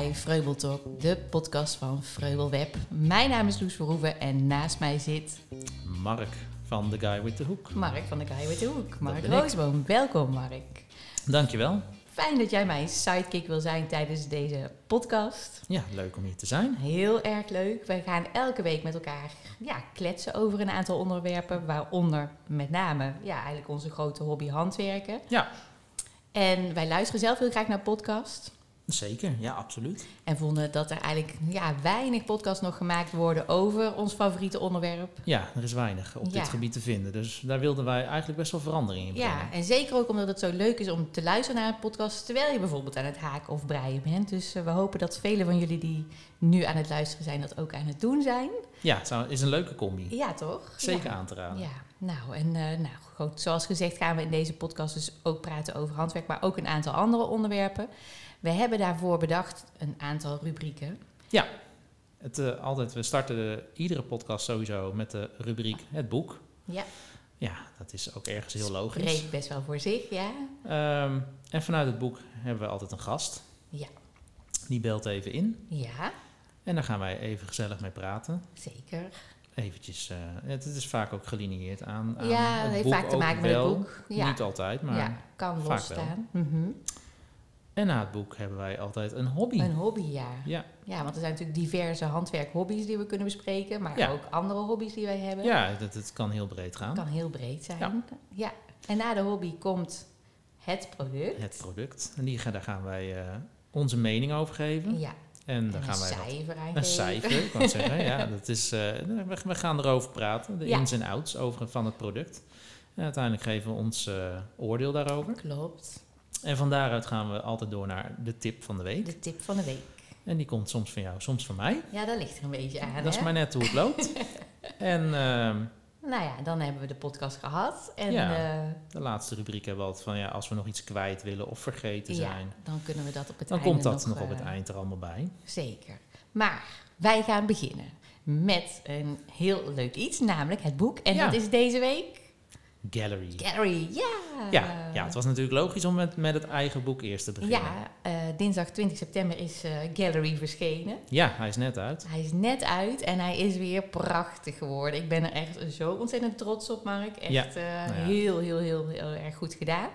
bij Vreubel Talk, de podcast van Vreubelweb. Mijn naam is Loes Verhoeven en naast mij zit Mark van The Guy with the Hook. Mark van de Guy with the Hoek. Mark. Roosboom, welkom Mark. Dankjewel. Fijn dat jij mijn sidekick wil zijn tijdens deze podcast. Ja, leuk om hier te zijn. Heel erg leuk. Wij gaan elke week met elkaar ja, kletsen over een aantal onderwerpen, waaronder met name ja, eigenlijk onze grote hobby handwerken. Ja, En wij luisteren zelf heel graag naar podcast. Zeker. Ja, absoluut. En vonden dat er eigenlijk ja, weinig podcasts nog gemaakt worden over ons favoriete onderwerp. Ja, er is weinig op Ja. dit gebied te vinden. Dus daar wilden wij eigenlijk best wel verandering in brengen. Ja, en zeker ook omdat het zo leuk is om te luisteren naar een podcast terwijl je bijvoorbeeld aan het haken of breien bent. Dus eh, we hopen dat velen van jullie die nu aan het luisteren zijn, dat ook aan het doen zijn. Ja, het is een leuke combi. Ja, toch? Zeker Ja. aan te raden. Ja, nou en eh, nou, goed, zoals gezegd gaan we in deze podcast dus ook praten over handwerk, maar ook een aantal andere onderwerpen. We hebben daarvoor bedacht een aantal rubrieken. Het, eh, altijd, we starten de- iedere podcast sowieso met de rubriek Het Boek. Ja, Ja, dat is ook ergens heel logisch. spreekt best wel voor zich, ja. Ehm, en vanuit het boek hebben we altijd een gast. Ja. Die belt even in. Ja, En daar gaan wij even gezellig mee praten. zeker. Eventjes, eh, het, het is vaak ook gelineerd aan, aan Ja, het heeft boek vaak te maken met het wel. boek. Ja. Niet altijd, maar... ja, kan vaak losstaan. Mhm. En na het boek hebben wij altijd een hobby. Een hobby, ja. Ja, want er zijn natuurlijk diverse handwerkhobby's die we kunnen bespreken, maar Ja. ook andere hobby's die wij hebben. ja dat, het kan heel breed gaan. kan heel breed zijn. Ja. Ja. En na de hobby komt het product. Het product. En die, daar gaan wij eh, onze mening over geven. Ja, En dan gaan wij wat- cijfer aan een cijfer, ik kan zeggen. Ja, dat is, eh, we, we gaan erover praten, de Ja. ins en outs over, van het product. En uiteindelijk geven we ons eh, oordeel daarover. Klopt. En van daaruit gaan we altijd door naar de tip van de week. De tip van de week. En die komt soms van jou, soms van mij. Ja, dat ligt er een beetje aan. dat is maar net hoe het loopt. en ehm, Nou ja, dan hebben we de podcast gehad. En Ja. eh, de laatste rubriek hebben we altijd van ja, als we nog iets kwijt willen of vergeten ja, zijn. dan kunnen we dat op het Dan einde komt dat nog, op eh, het eind er allemaal bij. Zeker. Maar wij gaan beginnen met een heel leuk iets, namelijk het boek. En Ja. dat is deze week Gallery. Gallery. Ja. Ja, ja, het was natuurlijk logisch om met, met het eigen boek eerst te beginnen. Ja, eh, dinsdag 20 september is eh, Gallery verschenen. Ja, hij is net uit. Hij is net uit en hij is weer prachtig geworden. Ik ben er echt zo ontzettend trots op, Mark. Echt Ja. eh, Nou ja. heel, heel, heel, heel erg goed gedaan.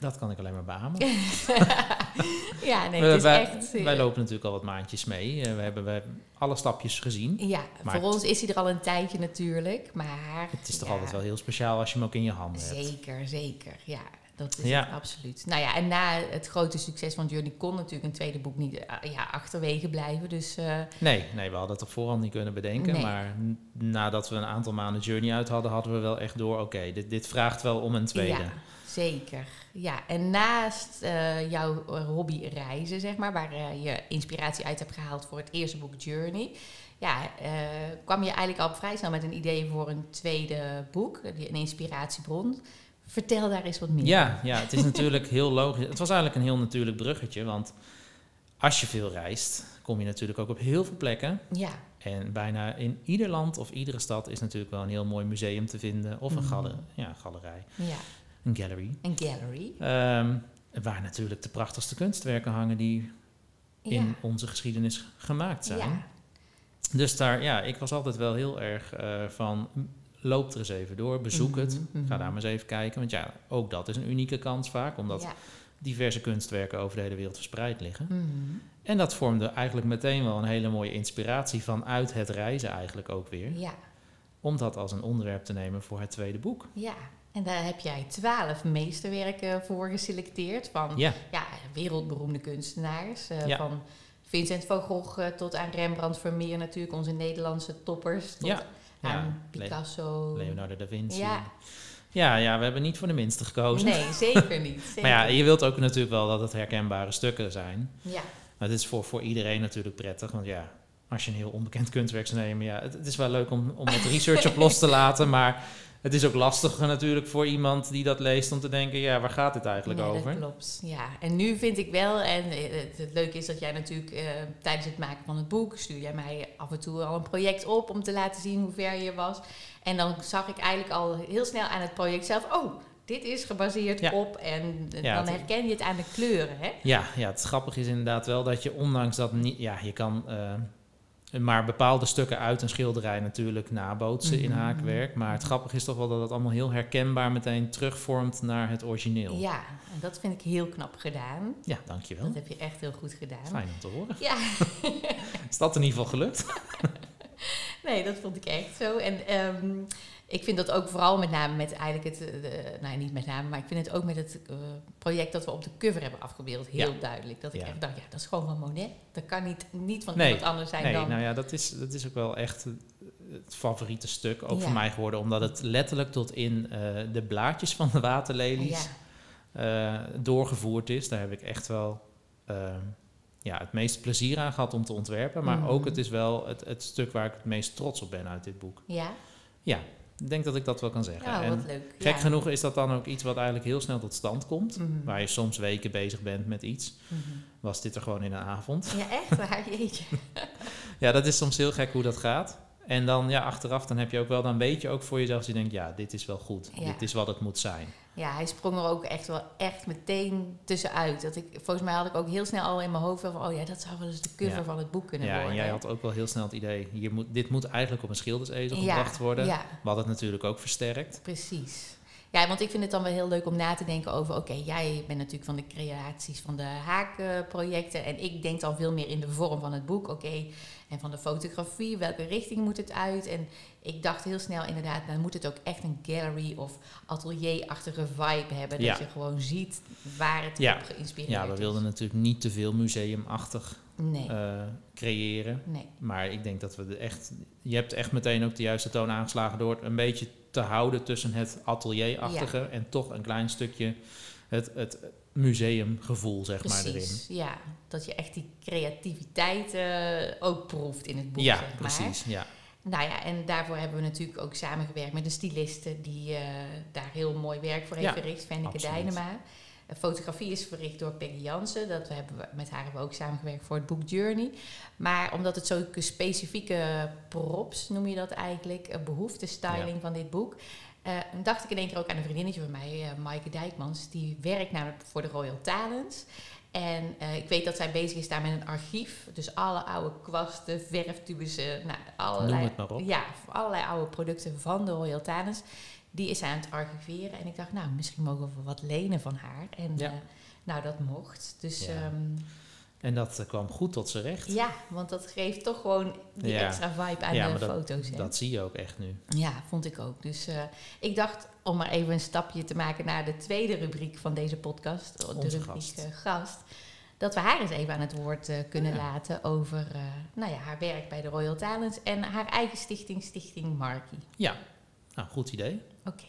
Dat kan ik alleen maar beamen. ja, nee, We- het is wij, echt... eh, wij lopen natuurlijk al wat maandjes mee. Eh, we, hebben, we alle stapjes gezien. Ja, voor ons is hij er al een tijdje natuurlijk, maar... Het is toch ja, altijd wel heel speciaal als je hem ook in je handen hebt. Zeker, zeker. Ja, dat is Ja. absoluut. Nou ja, en na het grote succes van Journey kon natuurlijk een tweede boek niet eh, ja, achterwege blijven. Dus eh, Nee, nee, we hadden het op voorhand niet kunnen bedenken. Nee. Maar nadat we een aantal maanden Journey uit hadden, hadden we wel echt door... Oké, dit, dit vraagt wel om een tweede. ja, zeker. Ja, en naast eh, jouw hobby reizen, zeg maar, waar je inspiratie uit hebt gehaald voor het eerste boek Journey... Ja, kwam je eigenlijk al vrij snel met een idee voor een tweede boek, die- een inspiratiebron. Vertel daar eens wat meer Ja, ja, het is natuurlijk heel logisch. Het was eigenlijk een heel natuurlijk bruggetje, want als je veel reist, kom je natuurlijk ook op heel veel plekken. Ja, En bijna in ieder land of iedere stad is natuurlijk wel een heel mooi museum te vinden. Of een Mhm. galer, ja, galerij, ja, een gallery. een gallery. Ehm, waar natuurlijk de prachtigste kunstwerken hangen die in onze geschiedenis gemaakt zijn. Ja, Dus daar, ja, ik was altijd wel heel erg eh, van, loop er eens even door, bezoek het. Mhm, mhm. Ga daar maar eens even kijken. Want ja, ook dat is een unieke kans vaak, omdat ja. diverse kunstwerken over de hele wereld verspreid liggen. Mhm. En dat vormde eigenlijk meteen wel een hele mooie inspiratie vanuit het reizen eigenlijk ook weer. Ja, Om dat als een onderwerp te nemen voor het tweede boek. ja. En daar heb jij twaalf meesterwerken voor geselecteerd van Ja, ja, wereldberoemde kunstenaars. eh, Ja. Van Vincent van Gogh eh, tot aan Rembrandt Vermeer natuurlijk, onze Nederlandse toppers. Tot ja. Ja. Picasso. Leonardo da Vinci. Ja. Ja, ja, we hebben niet voor de minste gekozen. Nee, zeker niet. Zeker. Maar ja, je wilt ook natuurlijk wel dat het herkenbare stukken zijn. ja, Maar het is voor, voor iedereen natuurlijk prettig. Want ja, als je een heel onbekend kunstwerk zou nemen... Ja, het, het is wel leuk om, om wat research op los te laten. Maar het is ook lastiger natuurlijk voor iemand die dat leest... om te denken, ja, waar gaat dit eigenlijk Nee, over? Dat klopt. Ja, en nu vind ik wel, en eh, het, het leuke is dat jij natuurlijk eh, tijdens het maken van het boek stuur jij mij af en toe al een project op om te laten zien hoe ver je was. En dan zag ik eigenlijk al heel snel aan het project zelf, oh, dit is gebaseerd Ja. op en Ja, dan herken je het aan de kleuren, hè? Ja, ja, het grappige is inderdaad wel dat je ondanks dat niet... Ja, je kan eh, maar bepaalde stukken uit een schilderij natuurlijk nabootsen in Mhm. haakwerk. Maar het grappige is toch wel dat het allemaal heel herkenbaar meteen terugvormt naar het origineel. Ja, en dat vind ik heel knap gedaan. Ja, dankjewel. Dat heb je echt heel goed gedaan. Fijn om te horen. Ja, Is dat in ieder geval gelukt? nee, dat vond ik echt zo. En ehm, ik vind dat ook vooral met name met eigenlijk het, eh, de, nou niet met name, maar ik vind het ook met het eh, project dat we op de cover hebben afgebeeld heel duidelijk. Dat ik Ja. echt dacht, ja, dat is gewoon van Monet. Dat kan niet, niet van Nee, iemand anders zijn Nee, dan. nou ja, dat is, dat is ook wel echt het- het favoriete stuk, ook Ja. voor mij geworden. Omdat het letterlijk tot in eh, de blaadjes van de waterlelies eh, doorgevoerd is. Daar heb ik echt wel eh, ja, het meeste plezier aan gehad om te ontwerpen. Maar Mhm. ook het is wel het, het stuk waar ik het meest trots op ben uit dit boek. ja, Ja, ik denk dat ik dat wel kan zeggen. en leuk. gek ja. genoeg is dat dan ook iets wat eigenlijk heel snel tot stand komt. Mhm. Waar je soms weken bezig bent met iets. Mhm. Was dit er gewoon in een avond. Ja, echt waar, jeetje. Ja, dat is soms heel gek hoe dat gaat. En dan ja, achteraf, dan heb je ook wel, dan weet je ook voor jezelf, je denkt, ja, dit is wel goed. Ja. Dit is wat het moet zijn. Ja, hij sprong er ook echt wel echt meteen tussenuit. Dat ik, volgens mij had ik ook heel snel al in mijn hoofd van, oh ja, dat zou wel eens de cover Ja. van het boek kunnen Ja, en worden. jij had ook wel heel snel het idee, hier moet, dit moet eigenlijk op een schildersezel Ja, gebracht worden. Ja, Wat het natuurlijk ook versterkt. precies. Ja, want ik vind het dan wel heel leuk om na te denken over... oké, jij bent natuurlijk van de creaties van de haakprojecten... en ik denk dan veel meer in de vorm van het boek. Oké, en van de fotografie, welke richting moet het uit? En ik dacht heel snel inderdaad... dan moet het ook echt een gallery of atelier-achtige vibe hebben... Ja. dat je gewoon ziet waar het Ja. op geïnspireerd Ja, we is. wilden natuurlijk niet te veel museumachtig Nee, eh, creëren. nee. Maar ik denk dat we er echt... Je hebt echt meteen ook de juiste toon aangeslagen door een beetje te houden tussen het atelierachtige en toch een klein stukje het, het museumgevoel, zeg maar, erin. Precies, ja. Dat je echt die creativiteit eh, ook proeft in het boek, Ja, zeg maar. precies. Ja. Nou ja, en daarvoor hebben we natuurlijk ook samengewerkt met een styliste... die eh, daar heel mooi werk voor heeft Ja, verricht, Fenneke. Dijnema. Fotografie is verricht door Peggy Jansen. Dat hebben we, met haar hebben we ook samengewerkt voor het boek Journey. Maar omdat het zulke specifieke props, noem je dat eigenlijk... eh, behoeftestyling van dit boek... eh, dacht ik in één keer ook aan een vriendinnetje van mij, eh Maaike Dijkmans. Die werkt namelijk voor de Royal Talents. En eh, ik weet dat zij bezig is daar met een archief. Dus alle oude kwasten, verftubussen, nou, allerlei. Ja, allerlei oude producten van de Royal Talents. Die is zij aan het archiveren. En ik dacht, nou, misschien mogen we wat lenen van haar. En Ja. eh, nou, dat mocht. Dus Ja. ja. En dat eh, kwam goed tot zijn recht. ja, want dat geeft toch gewoon die Ja. extra vibe aan Ja, de dat- foto's. Hè? Dat zie je ook echt nu. Ja, vond ik ook. Dus eh, ik dacht om maar even een stapje te maken naar de tweede rubriek van deze podcast. De Onze rubriek gast. eh, gast. Dat we haar eens even aan het woord eh, kunnen Ja. laten over eh, nou ja, haar werk bij de Royal Talents en haar eigen stichting, Stichting Markie. Ja, nou, goed idee. Oké.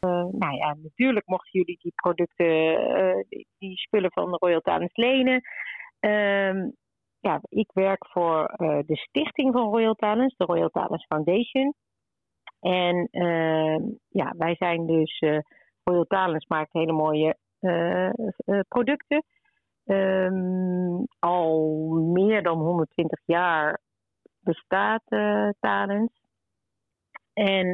Eh, nou ja, natuurlijk mochten jullie die producten, eh, die, die spullen van de Royal Talents lenen. Ehm, ja, ik werk voor eh, de stichting van Royal Talents, de Royal Talents Foundation. En ehm, ja, wij zijn dus, eh, Royal Talents maakt hele mooie eh, producten. Ehm, al meer dan 120 jaar bestaat Talents. En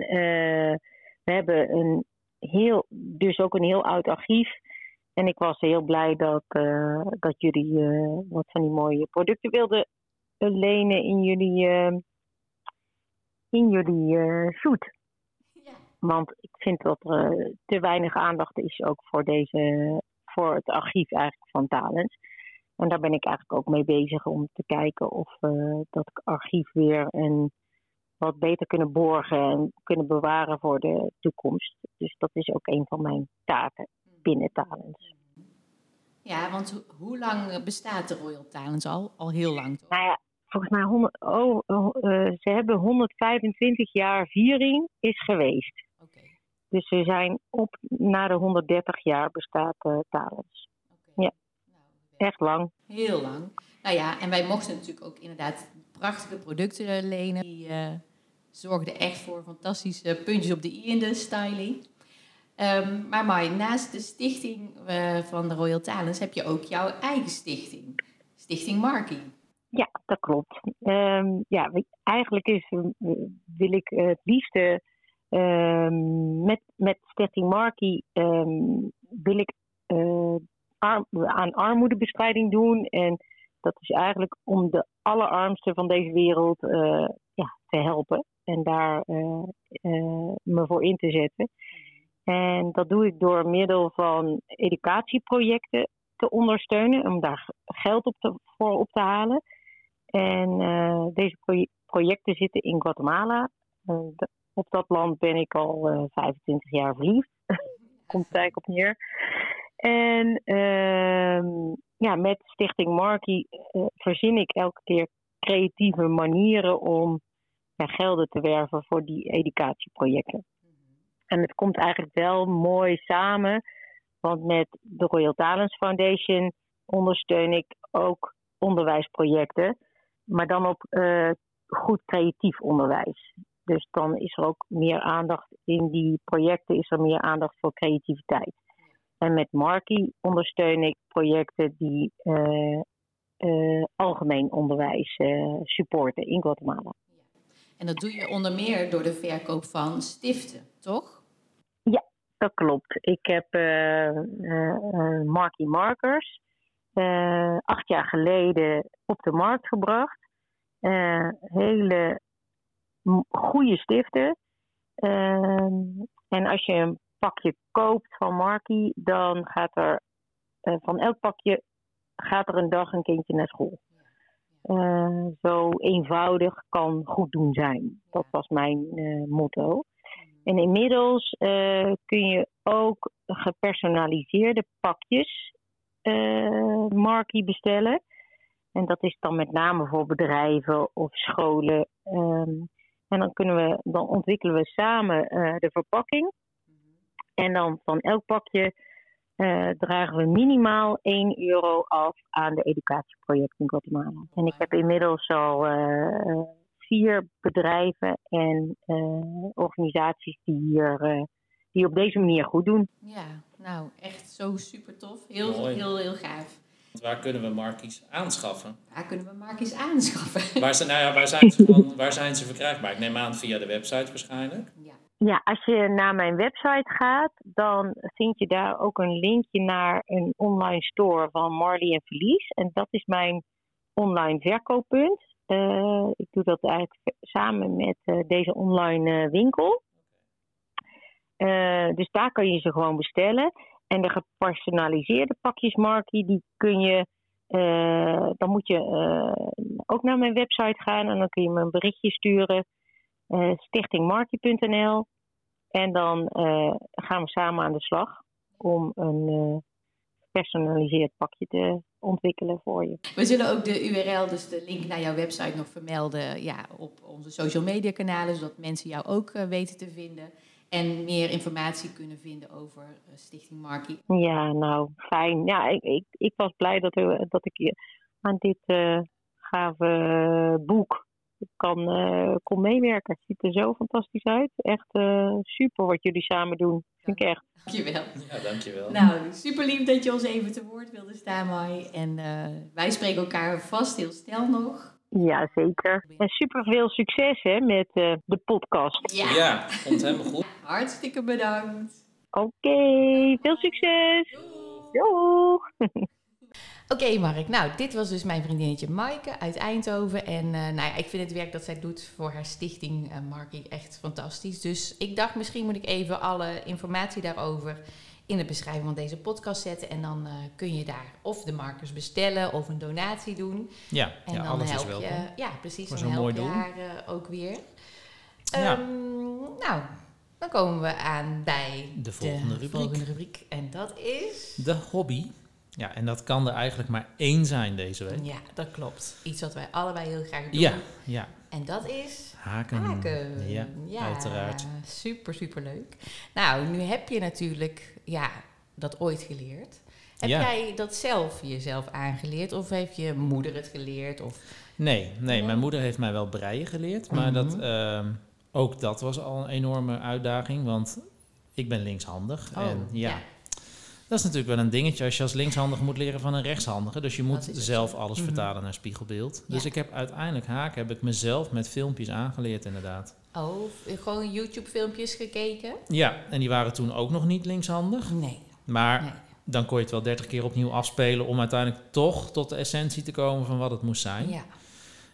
we hebben een heel, dus ook een heel oud archief. En ik was heel blij dat, eh, dat jullie eh, wat van die mooie producten wilden eh, lenen in jullie, in jullie shoot. Ja. Want ik vind dat er te weinig aandacht is ook voor, deze, voor het archief eigenlijk van Talents. En daar ben ik eigenlijk ook mee bezig om te kijken of dat archief weer een wat beter kunnen borgen en kunnen bewaren voor de toekomst. Dus dat is ook een van mijn taken binnen Talents. Ja, want ho- hoe lang bestaat de Royal Talents al? Al heel lang toch? Nou ja, volgens mij, 100, oh, oh, eh, ze hebben 125 jaar viering is geweest. Oké. Dus ze zijn op naar de 130 jaar bestaat eh, Talents. oké. Ja. Nou, Echt lang. Heel lang. Nou ja, en wij mochten natuurlijk ook inderdaad prachtige producten lenen. Die eh, zorgden echt voor fantastische puntjes op de i in de styling. Ehm, maar Mai, naast de stichting eh, van de Royal Talents heb je ook jouw eigen stichting. Stichting Markie. Ja, dat klopt. Ehm, ja, eigenlijk is, eh, wil ik het liefste Ehm, met, met Stichting ehm, wil ik eh, aan armoedebestrijding doen. En dat is eigenlijk om de allerarmsten van deze wereld ja, te helpen. En daar me voor in te zetten. En dat doe ik door middel van educatieprojecten te ondersteunen. Om daar geld op te, voor op te halen. En eh, deze proje- projecten zitten in Guatemala. Eh, op dat land ben ik al eh, 25 jaar verliefd. Komt eigenlijk op neer. En ehm, ja, met Stichting Markie eh, verzin ik elke keer creatieve manieren om ja, gelden te werven voor die educatieprojecten. En het komt eigenlijk wel mooi samen, want met de Royal Talents Foundation ondersteun ik ook onderwijsprojecten, maar dan op eh, goed creatief onderwijs. Dus dan is er ook meer aandacht in die projecten, is er meer aandacht voor creativiteit. En met Markie ondersteun ik projecten die eh, eh, algemeen onderwijs supporten in Guatemala. En dat doe je onder meer door de verkoop van stiften, toch? Dat klopt. Ik heb eh eh, eh, Marky Markers acht jaar geleden op de markt gebracht. Hele goede stiften. Ehm, en als je een pakje koopt van Marky, dan gaat er van elk pakje gaat er een dag een kindje naar school. Zo eenvoudig kan goed doen zijn. Dat was mijn motto. En inmiddels eh, kun je ook gepersonaliseerde pakjes eh Markie bestellen. En dat is dan met name voor bedrijven of scholen. Ehm, en dan, kunnen we, dan ontwikkelen we samen eh, de verpakking. En dan van elk pakje dragen we minimaal 1 euro af aan de educatieproject in Guatemala. En ik heb inmiddels al vier bedrijven en eh, organisaties die, hier, eh, die op deze manier goed doen. Ja, nou echt zo super tof. Heel, Mooi. heel, heel gaaf. Waar kunnen we markies aanschaffen? Waar kunnen we Markies aanschaffen? Waar, zijn, nou ja, waar, zijn ze van, waar zijn ze verkrijgbaar? Ik neem aan via de website waarschijnlijk. Ja. Ja, als je naar mijn website gaat, dan vind je daar ook een linkje naar een online store van Marley en Verlies. En dat is mijn online verkooppunt. Eh, ik doe dat eigenlijk samen met eh, deze online eh, winkel. Dus daar kan je ze gewoon bestellen. En de gepersonaliseerde pakjes Markie, die kun je, dan moet je ook naar mijn website gaan en dan kun je me een berichtje sturen. stichtingmarkie.nl. En dan gaan we samen aan de slag om een gepersonaliseerd pakje te ontwikkelen voor je. We zullen ook de URL, dus de link naar jouw website, nog vermelden ja, op onze social media kanalen, zodat mensen jou ook eh, weten te vinden. En meer informatie kunnen vinden over eh, Stichting Markie. Ja, nou, fijn. Ja, ik, ik, ik was blij dat, dat ik hier aan dit eh, gave boek kan, eh, kon meewerken. Het ziet er zo fantastisch uit. Echt eh, super wat jullie samen doen. Vind ik echt. Dankjewel. Ja, dankjewel. Nou, super lief dat je ons even te woord wilde staan, Mai. En eh, wij spreken elkaar vast heel snel nog. Ja, zeker. En super veel succes hè, met eh, de podcast. Ja, Ja, komt helemaal goed. hartstikke bedankt. Oké, veel succes. Doeg. Oké, Mark. Nou, dit was dus mijn vriendinnetje Maaike uit Eindhoven. En eh, nou ja, ik vind het werk dat zij doet voor haar stichting uh, Markie echt fantastisch. Dus ik dacht, misschien moet ik even alle informatie daarover in de beschrijving van deze podcast zetten. En dan uh, kun je daar of de markers bestellen of een donatie doen. Ja, En ja dan alles help is welkom. je, ja, precies. Dan help je haar uh, ook weer. Ja. Um, nou, dan komen we aan bij De volgende rubriek. volgende rubriek. En dat is... De hobby. Ja, en dat kan er eigenlijk maar één zijn deze week. Ja, dat klopt. Iets wat wij allebei heel graag doen. Ja, ja. En dat is Haken. haken. Ja, uiteraard. Super, super leuk. Nou, nu heb je natuurlijk ja, dat ooit geleerd. Heb Ja. jij dat zelf jezelf aangeleerd? Of heeft je moeder het geleerd? Of... Nee, nee, mijn moeder heeft mij wel breien geleerd. Maar Mhm. dat, ehm, ook dat was al een enorme uitdaging. Want ik ben linkshandig. Oh, en ja. Dat is natuurlijk wel een dingetje als je als linkshandige moet leren van een rechtshandige. Dus je moet zelf zo. alles Mhm. vertalen naar spiegelbeeld. Dus ik heb uiteindelijk haken heb ik mezelf met filmpjes aangeleerd inderdaad. Oh, gewoon YouTube-filmpjes gekeken? Ja, en die waren toen ook nog niet linkshandig. Nee. Maar nee. dan kon je het wel 30 keer opnieuw afspelen om uiteindelijk toch tot de essentie te komen van wat het moest zijn. Ja.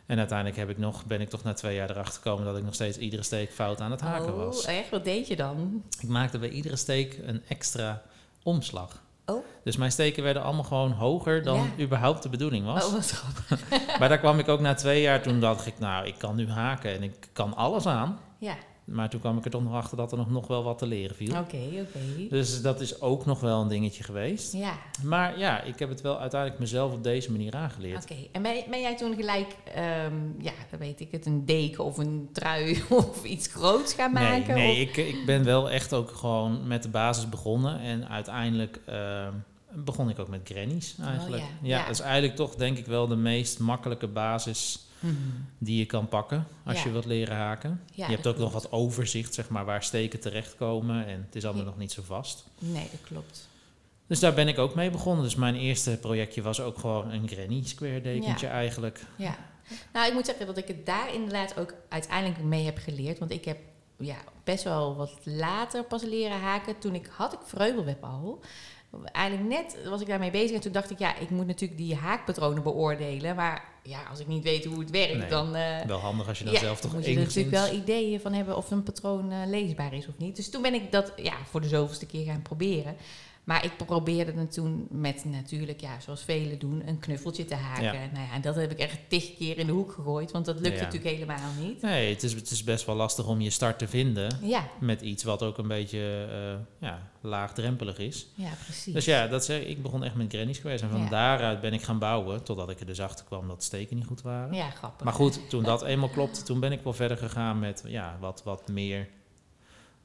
En uiteindelijk heb ik nog, ben ik toch na twee jaar erachter gekomen dat ik nog steeds iedere steek fout aan het haken oh, was. echt? Wat deed je dan? Ik maakte bij iedere steek een extra omslag. Oh. Dus mijn steken werden allemaal gewoon hoger dan Ja. überhaupt de bedoeling was. Oh, wat grappig. Maar daar kwam ik ook na twee jaar, toen dacht ik, nou, ik kan nu haken en ik kan alles aan. Ja, Maar toen kwam ik er toch nog achter dat er nog, nog wel wat te leren viel. oké, oké. Dus dat is ook nog wel een dingetje geweest. Ja, Maar ja, ik heb het wel uiteindelijk mezelf op deze manier aangeleerd. oké. En ben, ben jij toen gelijk, ehm, ja, weet ik het, een deken of een trui of iets groots gaan Nee, maken? nee of- ik, ik ben wel echt ook gewoon met de basis begonnen. En uiteindelijk ehm, begon ik ook met grannies eigenlijk. ja. ja, Ja. dat is eigenlijk toch denk ik wel de meest makkelijke basis Mhm. die je kan pakken als Ja. je wilt leren haken. Ja, je hebt ook nog wat overzicht, zeg maar, waar steken terechtkomen. En het is allemaal nog niet zo vast. Nee, dat klopt. Dus daar ben ik ook mee begonnen. Dus mijn eerste projectje was ook gewoon een granny square dekentje eigenlijk. Ja. Nou, ik moet zeggen dat ik het daar inderdaad ook uiteindelijk mee heb geleerd. Want ik heb ja, best wel wat later pas leren haken. Toen ik had ik vreubelweb al. Eigenlijk net was ik daarmee bezig en toen dacht ik, ja, ik moet natuurlijk die haakpatronen beoordelen. Maar ja, als ik niet weet hoe het werkt, Nee. dan... eh, Wel handig als je dan ja, zelf toch moet je er natuurlijk wel ideeën van hebben of een patroon eh, leesbaar is of niet. Dus toen ben ik dat ja, voor de zoveelste keer gaan proberen. Maar ik probeerde het toen met natuurlijk, ja, zoals velen doen, een knuffeltje te haken. Ja. Nou ja, en dat heb ik echt tig keer in de hoek gegooid, want dat lukt Ja. natuurlijk helemaal niet. Nee, het is, het is best wel lastig om je start te vinden Ja, met iets wat ook een beetje eh, ja, laagdrempelig is. ja, precies. Dus ja, dat zeg, ik begon echt met granny squares. En van daaruit ben ik gaan bouwen, totdat ik er dus achter kwam dat de steken niet goed waren. Ja, grappig. Maar goed, toen dat eenmaal klopte, toen ben ik wel verder gegaan met ja, wat, wat meer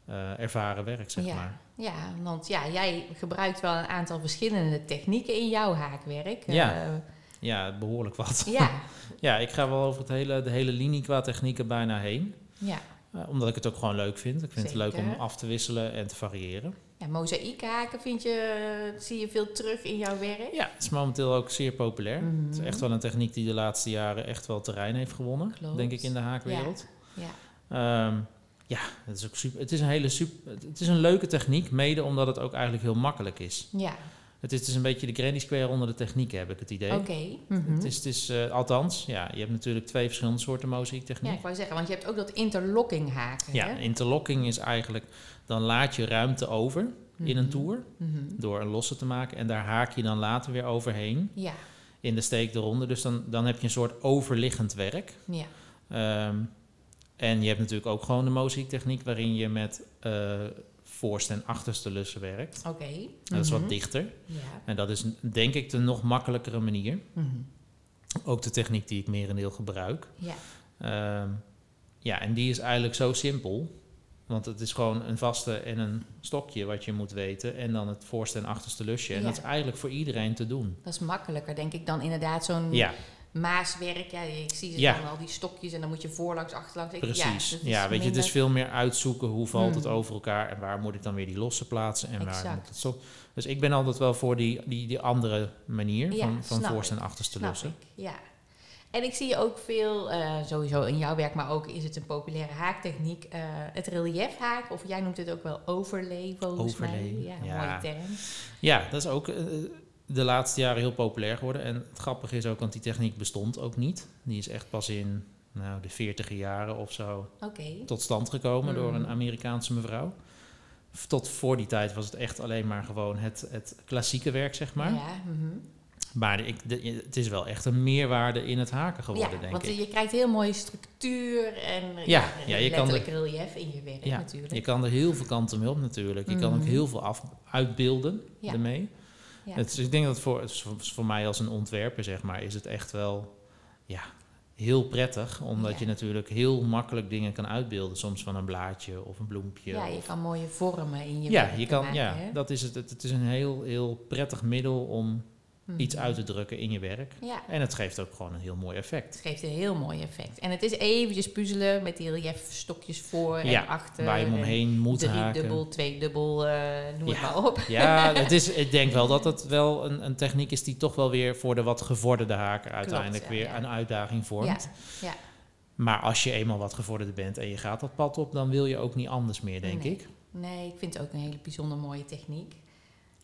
eh, ervaren werk, zeg Ja. maar. Ja, want ja, jij gebruikt wel een aantal verschillende technieken in jouw haakwerk. Ja. Eh, Ja, behoorlijk wat. ja, Ja, ik ga wel over het hele, de hele linie qua technieken bijna heen. ja. Eh, omdat ik het ook gewoon leuk vind. Ik vind het leuk om af te wisselen en te variëren. ja mozaïekhaken vind je, zie je veel terug in jouw werk? Ja, het is momenteel ook zeer populair. Mhm. Het is echt wel een techniek die de laatste jaren echt wel terrein heeft gewonnen. Klopt. Denk ik in de haakwereld. Ja. Ehm, ja, het is ook super. Het is een hele super. Het is een leuke techniek, mede omdat het ook eigenlijk heel makkelijk is. Ja, Het is dus een beetje de granny square onder de technieken, heb ik het idee. oké. Mhm. Het is, het is eh, althans, ja, je hebt natuurlijk twee verschillende soorten Ja, mozaiktechniek. ik wou zeggen, want je hebt ook dat interlocking haken. Ja, hè? interlocking is eigenlijk, dan laat je ruimte over in een Mhm. toer Mhm. door een losse te maken en daar haak je dan later weer overheen Ja, in de steek eronder. Dus dan, dan heb je een soort overliggend werk. ja. Ehm, en je hebt natuurlijk ook gewoon de mozaiktechniek waarin je met eh, voorste en achterste lussen werkt. oké. Dat is Mhm. wat dichter. Ja. En dat is denk ik de nog makkelijkere manier. Mhm. Ook de techniek die ik merendeel gebruik. Ja, Ehm, ja, en die is eigenlijk zo simpel. Want het is gewoon een vaste en een stokje wat je moet weten. En dan het voorste en achterste lusje. En Ja. dat is eigenlijk voor iedereen te doen. dat is makkelijker, denk ik, dan inderdaad zo'n Ja, maaswerk. Ja, ik zie ze Ja. dan al die stokjes en dan moet je voorlangs, achterlangs. Precies. Ja, weet je, het is minder- veel meer uitzoeken hoe valt het Hmm. over elkaar. En waar moet ik dan weer die losse plaatsen. En waar moet het zo. Dus ik ben altijd wel voor die, die, die andere manier Ja, van, van voorste en achterste Snap ik, ja. En ik zie ook veel, eh, sowieso in jouw werk, maar ook is het een populaire haaktechniek, eh, het relief haak, of jij noemt het ook wel overlay volgens Overlay, mij. Ja. mooie term. Ja, dat is ook eh, de laatste jaren heel populair geworden. En het grappige is ook, want die techniek bestond ook niet. Die is echt pas in nou, de 40 jaren of zo tot stand gekomen door een Mm. Amerikaanse mevrouw. Tot voor die tijd was het echt alleen maar gewoon het, het klassieke werk, zeg maar. Ja, mhm. Maar ik, de- het is wel echt een meerwaarde in het haken geworden, ja denk want ik. je krijgt heel mooie structuur en Ja, ja, je kan letterlijk relief in je werk natuurlijk. Je kan er heel veel kanten mee op natuurlijk. Je kan ook Mhm. heel veel af, uitbeelden ermee. Ja. Het, is- ik denk dat voor, voor, mij als een ontwerper, zeg maar, is het echt wel ja, heel prettig. Omdat Ja. je natuurlijk heel makkelijk dingen kan uitbeelden. Soms van een blaadje of een bloempje. ja, je of- kan mooie vormen in je ja, je kan, maken, ja hè? dat is het. Het het is een heel, heel prettig middel om Mhm. iets uit te drukken in je werk. Ja, En het geeft ook gewoon een heel mooi effect. het geeft een heel mooi effect. En het is eventjes puzzelen met die reliefstokjes voor Ja, en achter. Waar je hem en omheen moet Drie haken. dubbel, twee dubbel, eh, noem Ja. het maar op. Ja, het is, ik denk wel dat het wel een, een techniek is die toch wel weer voor de wat gevorderde haker uiteindelijk weer een uitdaging vormt. Ja, ja. Maar als je eenmaal wat gevorderder bent en je gaat dat pad op, dan wil je ook niet anders meer, denk Nee. ik. Nee, ik vind het ook een hele bijzonder mooie techniek.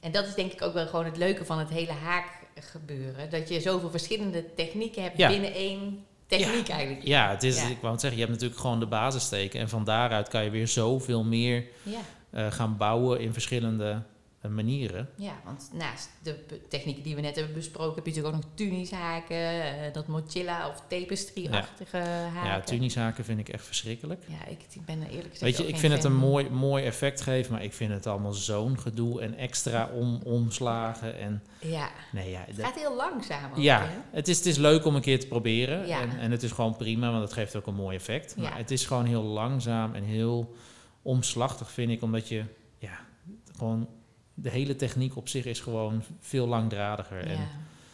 En dat is denk ik ook wel gewoon het leuke van het hele haakgebeuren. Dat je zoveel verschillende technieken hebt Ja. binnen één techniek eigenlijk. Ja, het is, Ja. ik wou het zeggen, je hebt natuurlijk gewoon de basissteken. En van daaruit kan je weer zoveel meer Ja, eh, gaan bouwen in verschillende manieren. ja, want naast de technieken die we net hebben besproken, heb je natuurlijk ook nog tunis haken, eh, dat mochilla of tapestry-achtige haken. Ja, tunishaken vind ik echt verschrikkelijk. Ja, ik, ik ben er eerlijk gezegd Weet je, ik vind het een mooi, mooi effect geven, maar ik vind het allemaal zo'n gedoe en extra om, omslagen. En Ja, nee, ja, het gaat heel langzaam ook, ja het, is, het is leuk om een keer te proberen. Ja. En, en het is gewoon prima, want het geeft ook een mooi effect. Ja. Maar het is gewoon heel langzaam en heel omslachtig, vind ik, omdat je ja, gewoon de hele techniek op zich is gewoon veel langdradiger. En, Ja,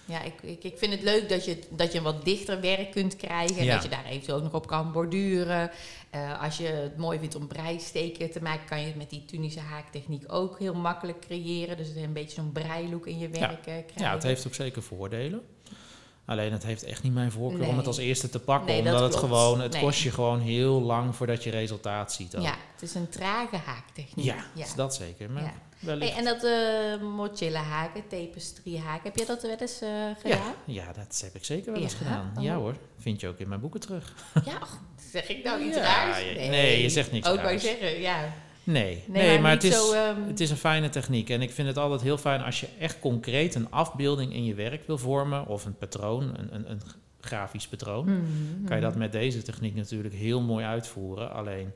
ja ik, ik, ik vind het leuk dat je, dat je een wat dichter werk kunt krijgen. En Ja. dat je daar eventueel ook nog op kan borduren. Eh, als je het mooi vindt om breisteken te maken, kan je het met die Tunische haaktechniek ook heel makkelijk creëren. Dus een beetje zo'n breilook in je werk eh, krijgen. Ja, het heeft ook zeker voordelen. Alleen het heeft echt niet mijn voorkeur om het als eerste te pakken. Nee, omdat het klopt. gewoon, het Nee. kost je gewoon heel lang voordat je resultaat ziet. ook. Ja, het is een trage haaktechniek. ja, is dat zeker. Maar Ja. Hey, en dat mochilla haken, tapestry haken, heb je dat wel eens eh, gedaan? ja, dat heb ik zeker wel eens Ja? gedaan. Oh. Ja hoor, vind je ook in mijn boeken terug. Ja, och, zeg ik nou iets raars? nee, je zegt niks Ook wou zeggen, ja. Nee, Nee, nee, maar, het, is, zo... ehm, het is een fijne techniek. En ik vind het altijd heel fijn als je echt concreet een afbeelding in je werk wil vormen. Of een patroon, een, een, een grafisch patroon. mhm, kan je dat mhm. met deze techniek natuurlijk heel mooi uitvoeren. Alleen,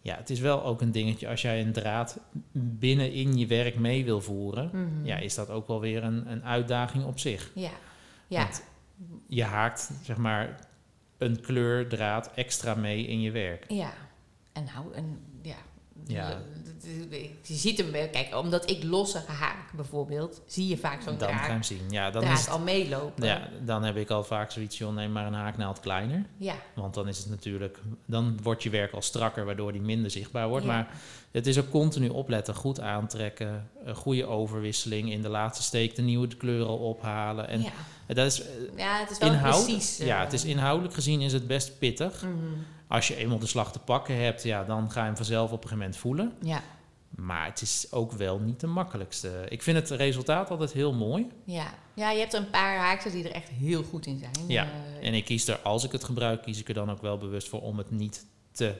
ja, het is wel ook een dingetje als jij een draad binnen in je werk mee wil voeren. Mhm. Ja, is dat ook wel weer een, een uitdaging op zich. Ja, ja. Want je haakt, zeg maar, een kleurdraad extra mee in je werk. ja. En nou, en, ja. Je ziet hem wel, kijk, omdat ik losse haak bijvoorbeeld, zie je vaak zo'n Dan ga je hem zien. Ja, dan, is het- al meelopen. ja, dan heb ik al vaak zoiets, joh, neem maar een haaknaald kleiner. ja. Want dan is het natuurlijk, dan wordt je werk al strakker, waardoor die minder zichtbaar wordt. Ja. Maar het is ook continu opletten, goed aantrekken, een goede overwisseling in de laatste steek, de nieuwe kleuren ophalen. En ja. dat is eh, ja, het is wel inhoud, precies. eh, ja, het is inhoudelijk gezien is het best pittig. mhm. Als je eenmaal de slag te pakken hebt, ja, dan ga je hem vanzelf op een gegeven moment voelen. Ja, Maar het is ook wel niet de makkelijkste. Ik vind het resultaat altijd heel mooi. ja. ja, je hebt een paar haaksters die er echt heel goed in zijn. Ja, Eh, En ik kies er, als ik het gebruik, kies ik er dan ook wel bewust voor om het niet te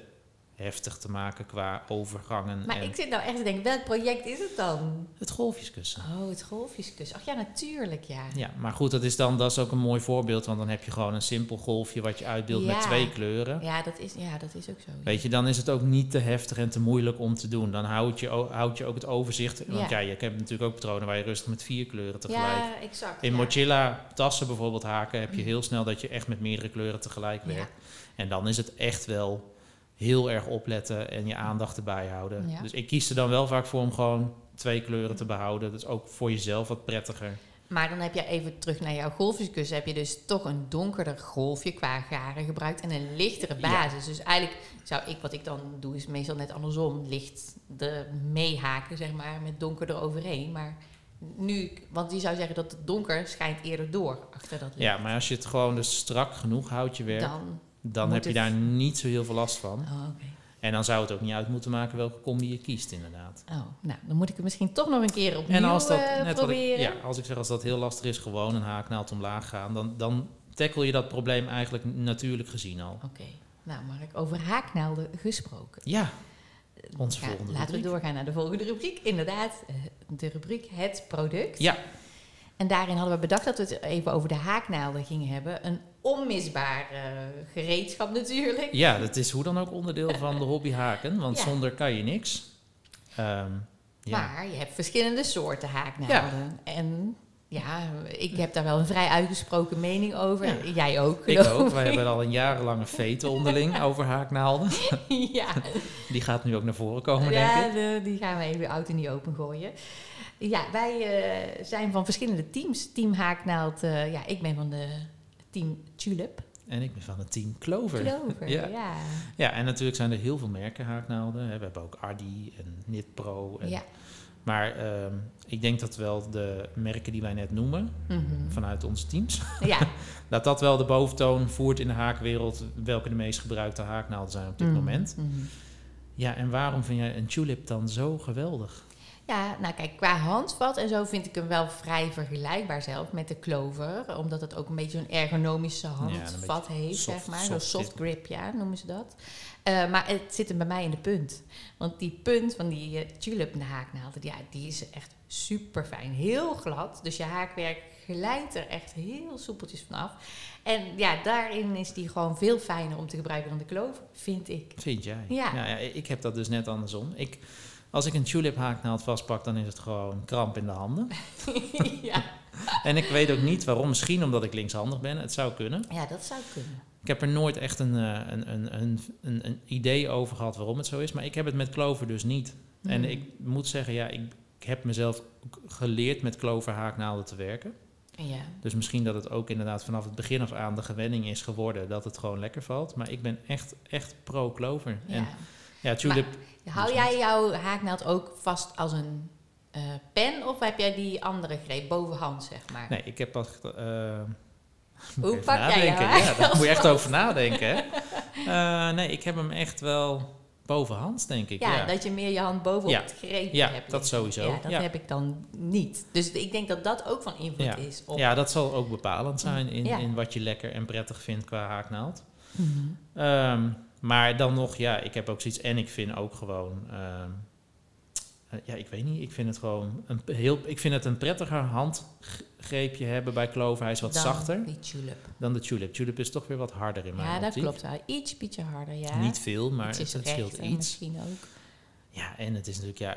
heftig te maken qua overgangen. maar ik zit nou echt te denken, welk project is het dan? het golfjeskussen. Oh, het golfjeskus. Ach ja, natuurlijk, ja. Ja, maar goed, dat is dan dat is ook een mooi voorbeeld, want dan heb je gewoon een simpel golfje wat je uitbeeldt Ja. met twee kleuren. Ja, dat is, ja, dat is ook zo. ja. Weet je, dan is het ook niet te heftig en te moeilijk om te doen. Dan houd je, houd je ook het overzicht. Want ja, Ja. je hebt natuurlijk ook patronen waar je rustig met vier kleuren tegelijk. Ja, exact. In mochilla tassen bijvoorbeeld haken heb je heel snel dat je echt met meerdere kleuren tegelijk werkt. En dan is het echt wel heel erg opletten en je aandacht erbij houden. Ja. Dus ik kies er dan wel vaak voor om gewoon twee kleuren te behouden. Dat is ook voor jezelf wat prettiger. Maar dan heb je even terug naar jouw golfjeskussen. Heb je dus toch een donkerder golfje qua garen gebruikt en een lichtere Ja. basis. Dus eigenlijk zou ik, wat ik dan doe, is meestal net andersom. Licht de meehaken, zeg maar, met donker eroverheen. Maar nu, want die zou zeggen dat het donker schijnt eerder door achter dat licht. Ja, maar als je het gewoon dus strak genoeg houdt, je werk, dan, Dan, heb je daar niet zo heel veel last van. oh. En dan zou het ook niet uit moeten maken welke combi je kiest, inderdaad. Oh, nou, dan moet ik het misschien toch nog een keer opnieuw En als dat, eh, net wat ik, proberen. ja, als ik zeg als dat heel lastig is, gewoon een haaknaald omlaag gaan, dan, dan tackle je dat probleem eigenlijk natuurlijk gezien al. Oké, nou Mark, over haaknaalden gesproken. Ja, onze Ja, volgende laten we doorgaan naar de volgende rubriek. Inderdaad, eh, de rubriek Het Product. Ja, En daarin hadden we bedacht dat we het even over de haaknaalden gingen hebben. Een onmisbaar eh, gereedschap natuurlijk. ja, dat is hoe dan ook onderdeel van de hobby haken, want Ja. zonder kan je niks. Ehm, ja. Maar je hebt verschillende soorten haaknaalden. En ja, ik heb daar wel een vrij uitgesproken mening over. Ja. Jij ook, ik ook. Wij hebben al een jarenlange vete onderling over haaknaalden. ja, Die gaat nu ook naar voren komen, ja denk ik. de- die gaan we even oud en niet open gooien. Ja, wij eh, zijn van verschillende teams. Team Haaknaald, eh, ja, ik ben van de team Tulip. En ik ben van het team Clover. Clover, Ja. ja. Ja, en natuurlijk zijn er heel veel merken haaknaalden. We hebben ook Ardi en Nitpro. En, Ja, Maar ehm, ik denk dat wel de merken die wij net noemen, Mhm. vanuit onze teams, Ja. dat dat wel de boventoon voert in de haakwereld, welke de meest gebruikte haaknaalden zijn op dit Mhm. moment. Mhm. Ja, en waarom vind jij een tulip dan zo geweldig? Ja, nou kijk, qua handvat en zo vind ik hem wel vrij vergelijkbaar zelf met de Clover. Omdat het ook een beetje een ergonomische handvat heeft, soft- zeg maar. Zo'n soft grip. ja, noemen ze dat. Eh, maar het zit hem bij mij in de punt. Want die punt van die eh, tulip haaknaald, ja, die is echt super fijn. Heel glad, dus je haakwerk glijdt er echt heel soepeltjes vanaf. En ja, daarin is die gewoon veel fijner om te gebruiken dan de Clover, vind ik. Vind jij? Ja. ja ik heb dat dus net andersom. Ik, als ik een tulip haaknaald vastpak, dan is het gewoon kramp in de handen. ja. En ik weet ook niet waarom. Misschien omdat ik linkshandig ben. Het zou kunnen. ja, dat zou kunnen. Ik heb er nooit echt een, eh, een, een, een, een, idee over gehad waarom het zo is. Maar ik heb het met Clover dus niet. En Hmm. ik moet zeggen, ja, ik, ik heb mezelf geleerd met Clover haaknaalden te werken. Ja. Dus misschien dat het ook inderdaad vanaf het begin af aan de gewenning is geworden dat het gewoon lekker valt. Maar ik ben echt, echt pro-Clover. ja. En ja, tulip... Hou jij jouw haaknaald ook vast als een eh, pen of heb jij die andere greep bovenhand, zeg maar? Nee, ik heb pas... moet Hoe pak jij nadenken. jou Ja, daar moet je echt over nadenken. Hè? Eh, nee, ik heb hem echt wel bovenhands, denk ik. ja, Ja, dat je meer je hand bovenop Ja. het greep Ja, hebt. dat sowieso. Ja, dat Ja. heb ik dan niet. Dus ik denk dat dat ook van invloed Ja. is op... ja, dat zal ook bepalend zijn in, Ja. in wat je lekker en prettig vindt qua haaknaald. Ehm, maar dan nog, ja, ik heb ook zoiets. En ik vind ook gewoon. ehm, eh, ja, ik weet niet. Ik vind het gewoon een heel. Ik vind het een prettiger handgreepje hebben bij Clover. Hij is wat Dan zachter die tulip. dan de tulip. Tulip is toch weer wat harder in mijn Ja, dat optiek. klopt wel. Iets beetje harder, ja. Niet veel, maar het, is het scheelt iets. misschien ook. Ja, en het is natuurlijk, ja,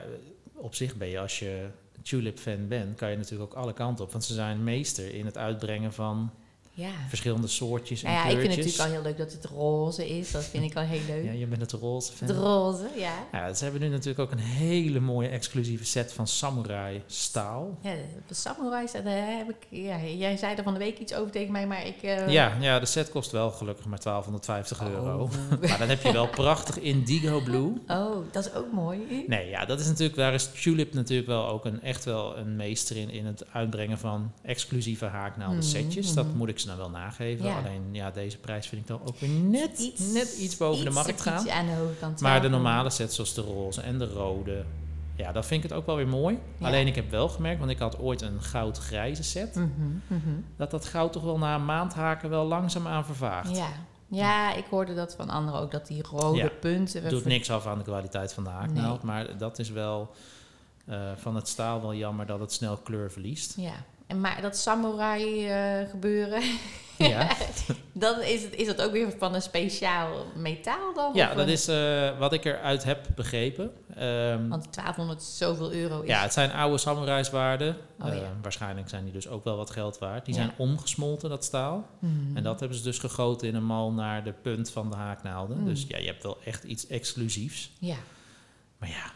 op zich ben je als je tulip-fan bent, kan je natuurlijk ook alle kanten op. Want ze zijn meester in het uitbrengen van Ja. verschillende soortjes en Nou ja, ik vind het kleurtjes. natuurlijk al heel leuk dat het roze is. Dat vind ik al heel leuk. Ja, je bent het roze fan. Het roze, ja. Ja, ze hebben nu natuurlijk ook een hele mooie exclusieve set van samurai staal. Ja, de samurais, daar heb ik... Ja, jij zei er van de week iets over tegen mij, maar ik... eh, Ja, ja, de set kost wel gelukkig maar 1250 euro. Oh. Maar dan heb je wel prachtig indigo blue. Oh, dat is ook mooi. Nee, ja, dat is natuurlijk, daar is Tulip natuurlijk wel ook een, echt wel een meester in, in het uitbrengen van exclusieve haaknaalden Mhm, setjes. Dat mhm. moet ik ze nou wel nageven. Ja. Alleen, ja, deze prijs vind ik dan ook weer net net iets boven de iets markt gaan. Iets aan de hoge kant. Maar de normale sets zoals de roze en de rode, ja, dat vind ik het ook wel weer mooi. Ja. Alleen ik heb wel gemerkt, want ik had ooit een goud-grijze set, Mhm, mhm. dat dat goud toch wel na een maand haken wel langzaamaan vervaagt. Ja. ja, ik hoorde dat van anderen ook, dat die rode Ja. punten... Doet niks af aan de kwaliteit van de haaknaald, Nee. maar dat is wel eh, van het staal wel jammer dat het snel kleur verliest. Ja, en maar dat samurai eh, gebeuren, Ja, dan is, het, is dat ook weer van een speciaal metaal dan? ja dat een- is eh, wat ik eruit heb begrepen. Ehm, Want 1200 zoveel euro is... ja, het zijn oude samuraiswaarden. Oh, Eh. Waarschijnlijk zijn die dus ook wel wat geld waard. Die Ja. zijn omgesmolten, dat staal. Mhm. En dat hebben ze dus gegoten in een mal naar de punt van de haaknaalden. Mm. Dus ja, je hebt wel echt iets exclusiefs. Ja, Maar ja,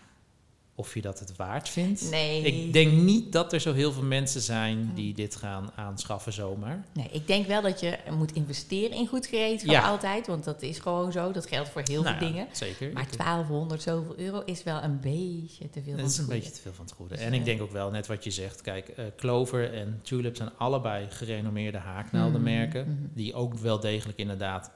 of je dat het waard vindt? nee. Ik denk niet dat er zo heel veel mensen zijn die dit gaan aanschaffen zomaar. Nee, ik denk wel dat je moet investeren in goed gereedschap Ja. altijd. Want dat is gewoon zo. Dat geldt voor heel Nou veel ja, dingen. Zeker. Maar Ik- 1200 zoveel euro is wel een beetje te veel. Dat is een beetje te veel van het goede. Dus, En ik eh, denk ook wel, net wat je zegt, kijk, eh, Clover en Tulip zijn allebei gerenommeerde haaknaaldenmerken. Mhm, mhm. Die ook wel degelijk inderdaad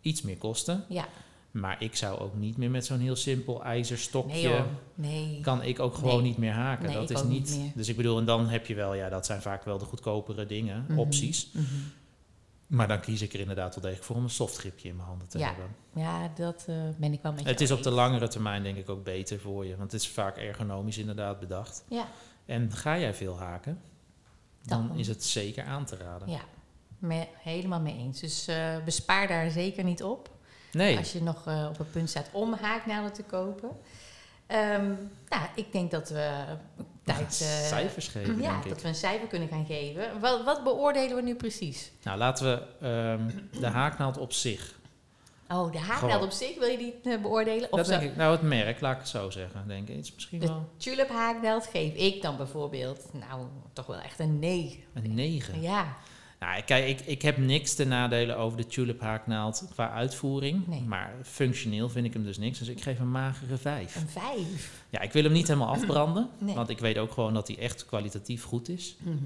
iets meer kosten. Ja, Maar ik zou ook niet meer met zo'n heel simpel ijzerstokje... nee. Nee. kan ik ook gewoon Nee. niet meer haken. Nee, dat is niet. dus ik bedoel, en dan heb je wel, ja, dat zijn vaak wel de goedkopere dingen, Mhm, opties. mhm. Maar dan kies ik er inderdaad wel degelijk voor om een softgripje in mijn handen te Ja, hebben. Ja, dat eh, ben ik wel met je Het is op de langere termijn denk ik ook beter voor je, want het is vaak ergonomisch inderdaad bedacht. Ja, En ga jij veel haken, dan Dan. is het zeker aan te raden. ja. Me, helemaal mee eens. Dus eh, bespaar daar zeker niet op. Nee, Als je nog eh, op het punt staat om haaknaalden te kopen. Ehm, nou, ik denk dat we tijd... eh, cijfers geven ja, denk ik. dat we een cijfer kunnen gaan geven. Wat, wat beoordelen we nu precies? Nou, laten we ehm, de haaknaald op zich. Oh, de haaknaald Gewoon. op zich wil je die eh, beoordelen? Of dat zo- denk ik, nou het merk, laat ik het zo zeggen, denk ik. Is misschien De wel tulip haaknaald geef ik dan bijvoorbeeld, nou, toch wel echt een 9. een 9. Ja, Nou, kijk, ik, ik heb niks te nadelen over de tulip haaknaald qua uitvoering. Nee. Maar functioneel vind ik hem dus niks. Dus ik geef een magere 5. Een vijf. Ja, ik wil hem niet helemaal afbranden. Nee. Want ik weet ook gewoon dat hij echt kwalitatief goed is. Mhm.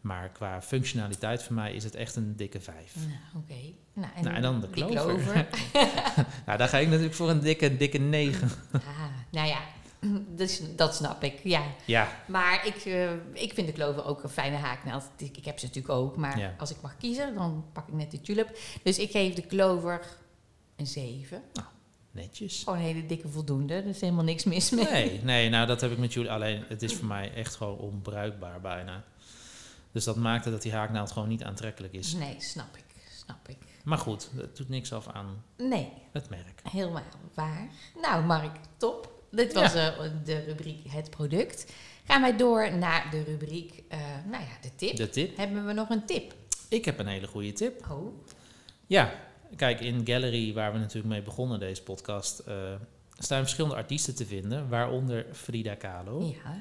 Maar qua functionaliteit voor mij is het echt een dikke 5. Nou, oké. Nou, Nou, en dan de die klover. Nou, daar ga ik natuurlijk voor een dikke, dikke 9. ah, nou ja, dus, dat snap ik, ja. Ja, Maar ik, eh, ik vind de klover ook een fijne haaknaald. Ik, ik heb ze natuurlijk ook, maar Ja. als ik mag kiezen, dan pak ik net de tulip. Dus ik geef de klover een 7. netjes. Gewoon een hele dikke voldoende, er is helemaal niks mis mee. Nee, nee, nou dat heb ik met jullie. Alleen het is voor mij echt gewoon onbruikbaar bijna. Dus dat maakte dat die haaknaald gewoon niet aantrekkelijk is. Nee, snap ik, snap ik. Maar goed, het doet niks af aan Nee, het merk. helemaal waar. Nou, Mark, top. Dit was eh, de rubriek Het Product. Gaan wij door naar de rubriek, eh, nou ja, de tip. De tip. Hebben we nog een tip? Ik heb een hele goede tip. Oh, Ja, kijk, in Gallery, waar we natuurlijk mee begonnen deze podcast, eh, staan verschillende artiesten te vinden, waaronder Frida Kahlo. ja.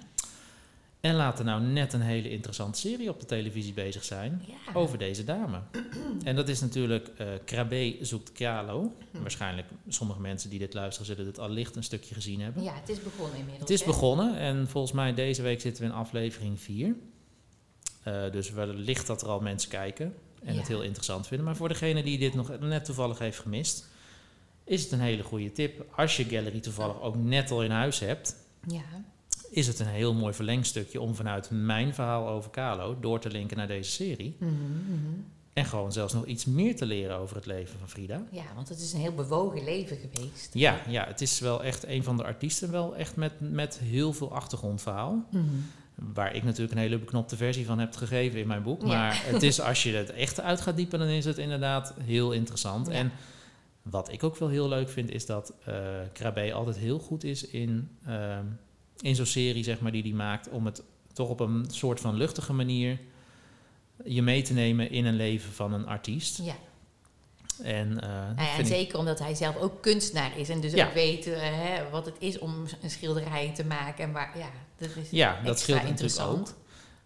En laat er nou net een hele interessante serie op de televisie bezig zijn ja. over deze dame. en dat is natuurlijk eh Krabbe zoekt Kahlo. Hm. Waarschijnlijk sommige mensen die dit luisteren zullen dit allicht een stukje gezien hebben. Ja, het is begonnen inmiddels. Het is hè? begonnen en volgens mij deze week zitten we in aflevering 4. Eh, dus wellicht dat er al mensen kijken en Ja. het heel interessant vinden. Maar voor degene die dit nog net toevallig heeft gemist, is het een hele goede tip. Als je Gallery toevallig ook net al in huis hebt, Ja, is het een heel mooi verlengstukje om vanuit mijn verhaal over Kalo door te linken naar deze serie. Mhm, mhm. En gewoon zelfs nog iets meer te leren over het leven van Frida. ja, want het is een heel bewogen leven geweest. Ja, ja, het is wel echt een van de artiesten, wel echt met, met heel veel achtergrondverhaal. Mhm. Waar ik natuurlijk een hele beknopte versie van heb gegeven in mijn boek. Ja. Maar het is, als je het echt uit gaat diepen, dan is het inderdaad heel interessant. Ja. En wat ik ook wel heel leuk vind, is dat eh Krabbe altijd heel goed is in, ehm, in zo'n serie, zeg maar, die hij maakt, om het toch op een soort van luchtige manier je mee te nemen in een leven van een artiest. Ja. En, eh, Nou ja, en vind ik- zeker omdat hij zelf ook kunstenaar is en dus Ja. ook weet eh, hè, wat het is om een schilderij te maken. En waar, ja, dat is ja, dat scheelt natuurlijk interessant. ook.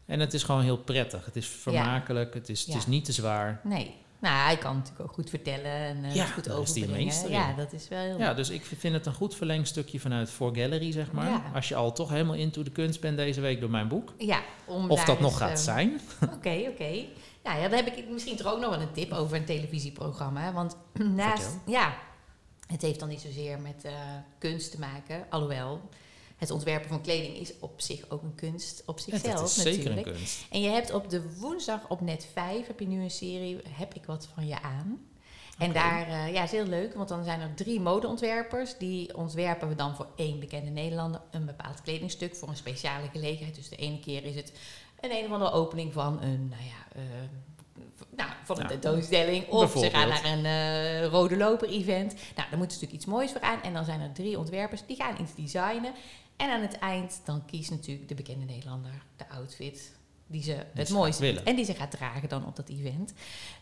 En het is gewoon heel prettig. Het is vermakelijk, het, is, het is niet te zwaar. Nee. Nou, hij kan natuurlijk ook goed vertellen en eh, Ja, goed overbrengen. Ja, dat is wel heel Ja, dus ik vind het een goed verlengstukje vanuit For Gallery, zeg maar. Ja. Als je al toch helemaal into de kunst bent deze week door mijn boek. Ja, om Of dat nog gaat eh, zijn. Oké, oké. Nou ja, dan heb ik misschien toch ook nog wel een tip over een televisieprogramma. Want naast, Vertel. ja, het heeft dan niet zozeer met eh, kunst te maken. Alhoewel, het ontwerpen van kleding is op zich ook een kunst op Ja, zichzelf dat is natuurlijk. zeker een kunst. En je hebt op de woensdag op net 5 heb je nu een serie Heb ik wat van je aan? En daar, eh, ja, is heel leuk, want dan zijn er drie modeontwerpers. Die ontwerpen we dan voor één bekende Nederlander een bepaald kledingstuk voor een speciale gelegenheid. Dus de ene keer is het een een of andere opening van een, nou ja, v- nou, van een Ja, tentoonstelling. Of ze gaan naar een eh, rode loper event. Nou, daar moet natuurlijk iets moois voor aan. En dan zijn er drie ontwerpers, die gaan iets designen. En aan het eind, dan kiest natuurlijk de bekende Nederlander de outfit die ze het mooiste willen. En die ze gaat dragen dan op dat event.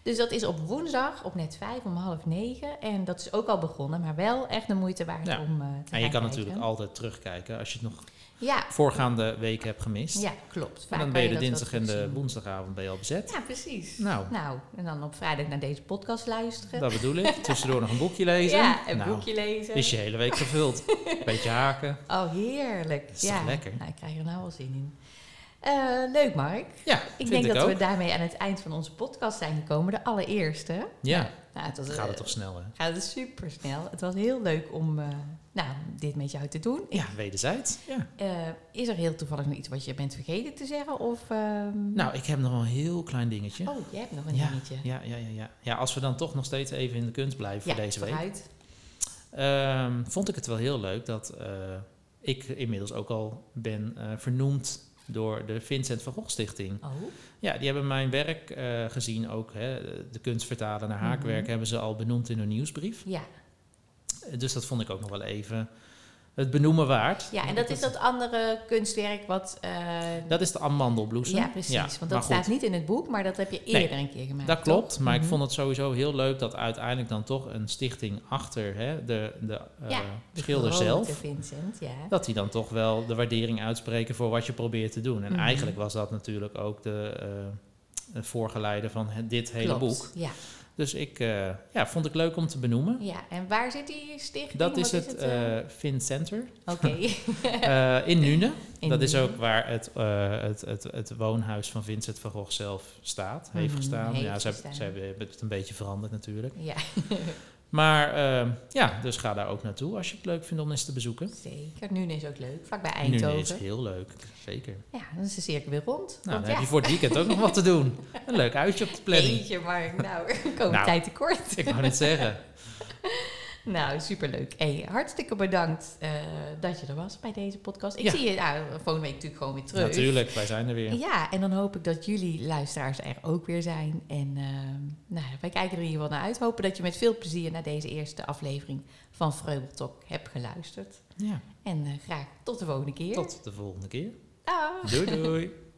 Dus dat is op woensdag op net vijf om half negen. En dat is ook al begonnen, maar wel echt de moeite waard Ja. om eh, te En je kan kijken. natuurlijk altijd terugkijken als je het nog Ja, voorgaande weken hebt gemist. ja klopt. en dan ben je de dat dinsdag en de woensdagavond ben je al bezet. Ja, precies. Nou, Nou, en dan op vrijdag naar deze podcast luisteren. dat bedoel ik. Tussendoor nog een boekje lezen. Ja, een nou, boekje lezen. is je hele week gevuld. Beetje haken. Oh, heerlijk. is ja. lekker? Nou, ik krijg er nou wel zin in. Eh, leuk, Mark. Ja, Ik denk ik dat ook. we daarmee aan het eind van onze podcast zijn gekomen. De allereerste. Ja, Nou, het was, gaat het toch snel hè? gaat het super snel. Het was heel leuk om eh, nou, dit met jou te doen. Ja, wederzijds. Ja. Eh, is er heel toevallig nog iets wat je bent vergeten te zeggen? Of, ehm, Nou, ik heb nog een heel klein dingetje. Oh, jij hebt nog een ja, dingetje. ja, ja, ja, ja. Ja, als we dan toch nog steeds even in de kunst blijven voor deze week. vooruit. Ehm, vond ik het wel heel leuk dat ik inmiddels ook al ben vernoemd door de Vincent van Gogh Stichting. Oh, Ja, die hebben mijn werk eh, gezien ook. Hè, de kunst vertalen naar haakwerk Mhm. hebben ze al benoemd in hun nieuwsbrief. ja. Eh, Dus dat vond ik ook nog wel even het benoemen waard. ja, en dat is dat andere kunstwerk wat... eh, Dat is de amandelbloesem. ja, precies. want dat staat niet in het boek, maar dat heb je Nee, eerder een keer gemaakt. Dat klopt, toch? maar ik Mhm. vond het sowieso heel leuk dat uiteindelijk dan toch een stichting achter hè, de, de, eh, Ja, De schilder zelf, Vincent, ja. dat die dan toch wel de waardering uitspreken voor wat je probeert te doen. En Mhm. eigenlijk was dat natuurlijk ook de, eh, voorgeleide van dit hele Klopt, boek. Ja. Dus ik eh, ja, vond ik leuk om te benoemen. ja, en waar zit die stichting? Dat is het Fin Center Oké. in Nune. In dat is ook waar het, het, het, het woonhuis van Vincent van Gogh zelf staat, heeft Mhm, gestaan. heeft ja, ze, gestaan. ze hebben het een beetje veranderd natuurlijk. Ja, Maar eh, ja, dus ga daar ook naartoe als je het leuk vindt om eens te bezoeken. zeker. Nune is ook leuk, vlakbij Nune Eindhoven. is heel leuk, zeker. Ja, dan is de cirkel weer rond. Nou, dan ja, heb je voor het weekend ook nog wat te doen. Een leuk uitje op de planning. Eentje, maar nou, komen Nou. tijd tekort. Ik wou net zeggen. Nou, superleuk. Hey, hartstikke bedankt eh, dat je er was bij deze podcast. Ik Ja. zie je nou, volgende week natuurlijk gewoon weer terug. Natuurlijk, wij zijn er weer. Ja, en dan hoop ik dat jullie luisteraars er ook weer zijn. En ehm, nou, wij kijken er in ieder geval naar uit. Hopen dat je met veel plezier naar deze eerste aflevering van Vreubeltok hebt geluisterd. Ja, En eh, graag tot de volgende keer. tot de volgende keer. Dag. Doei doei.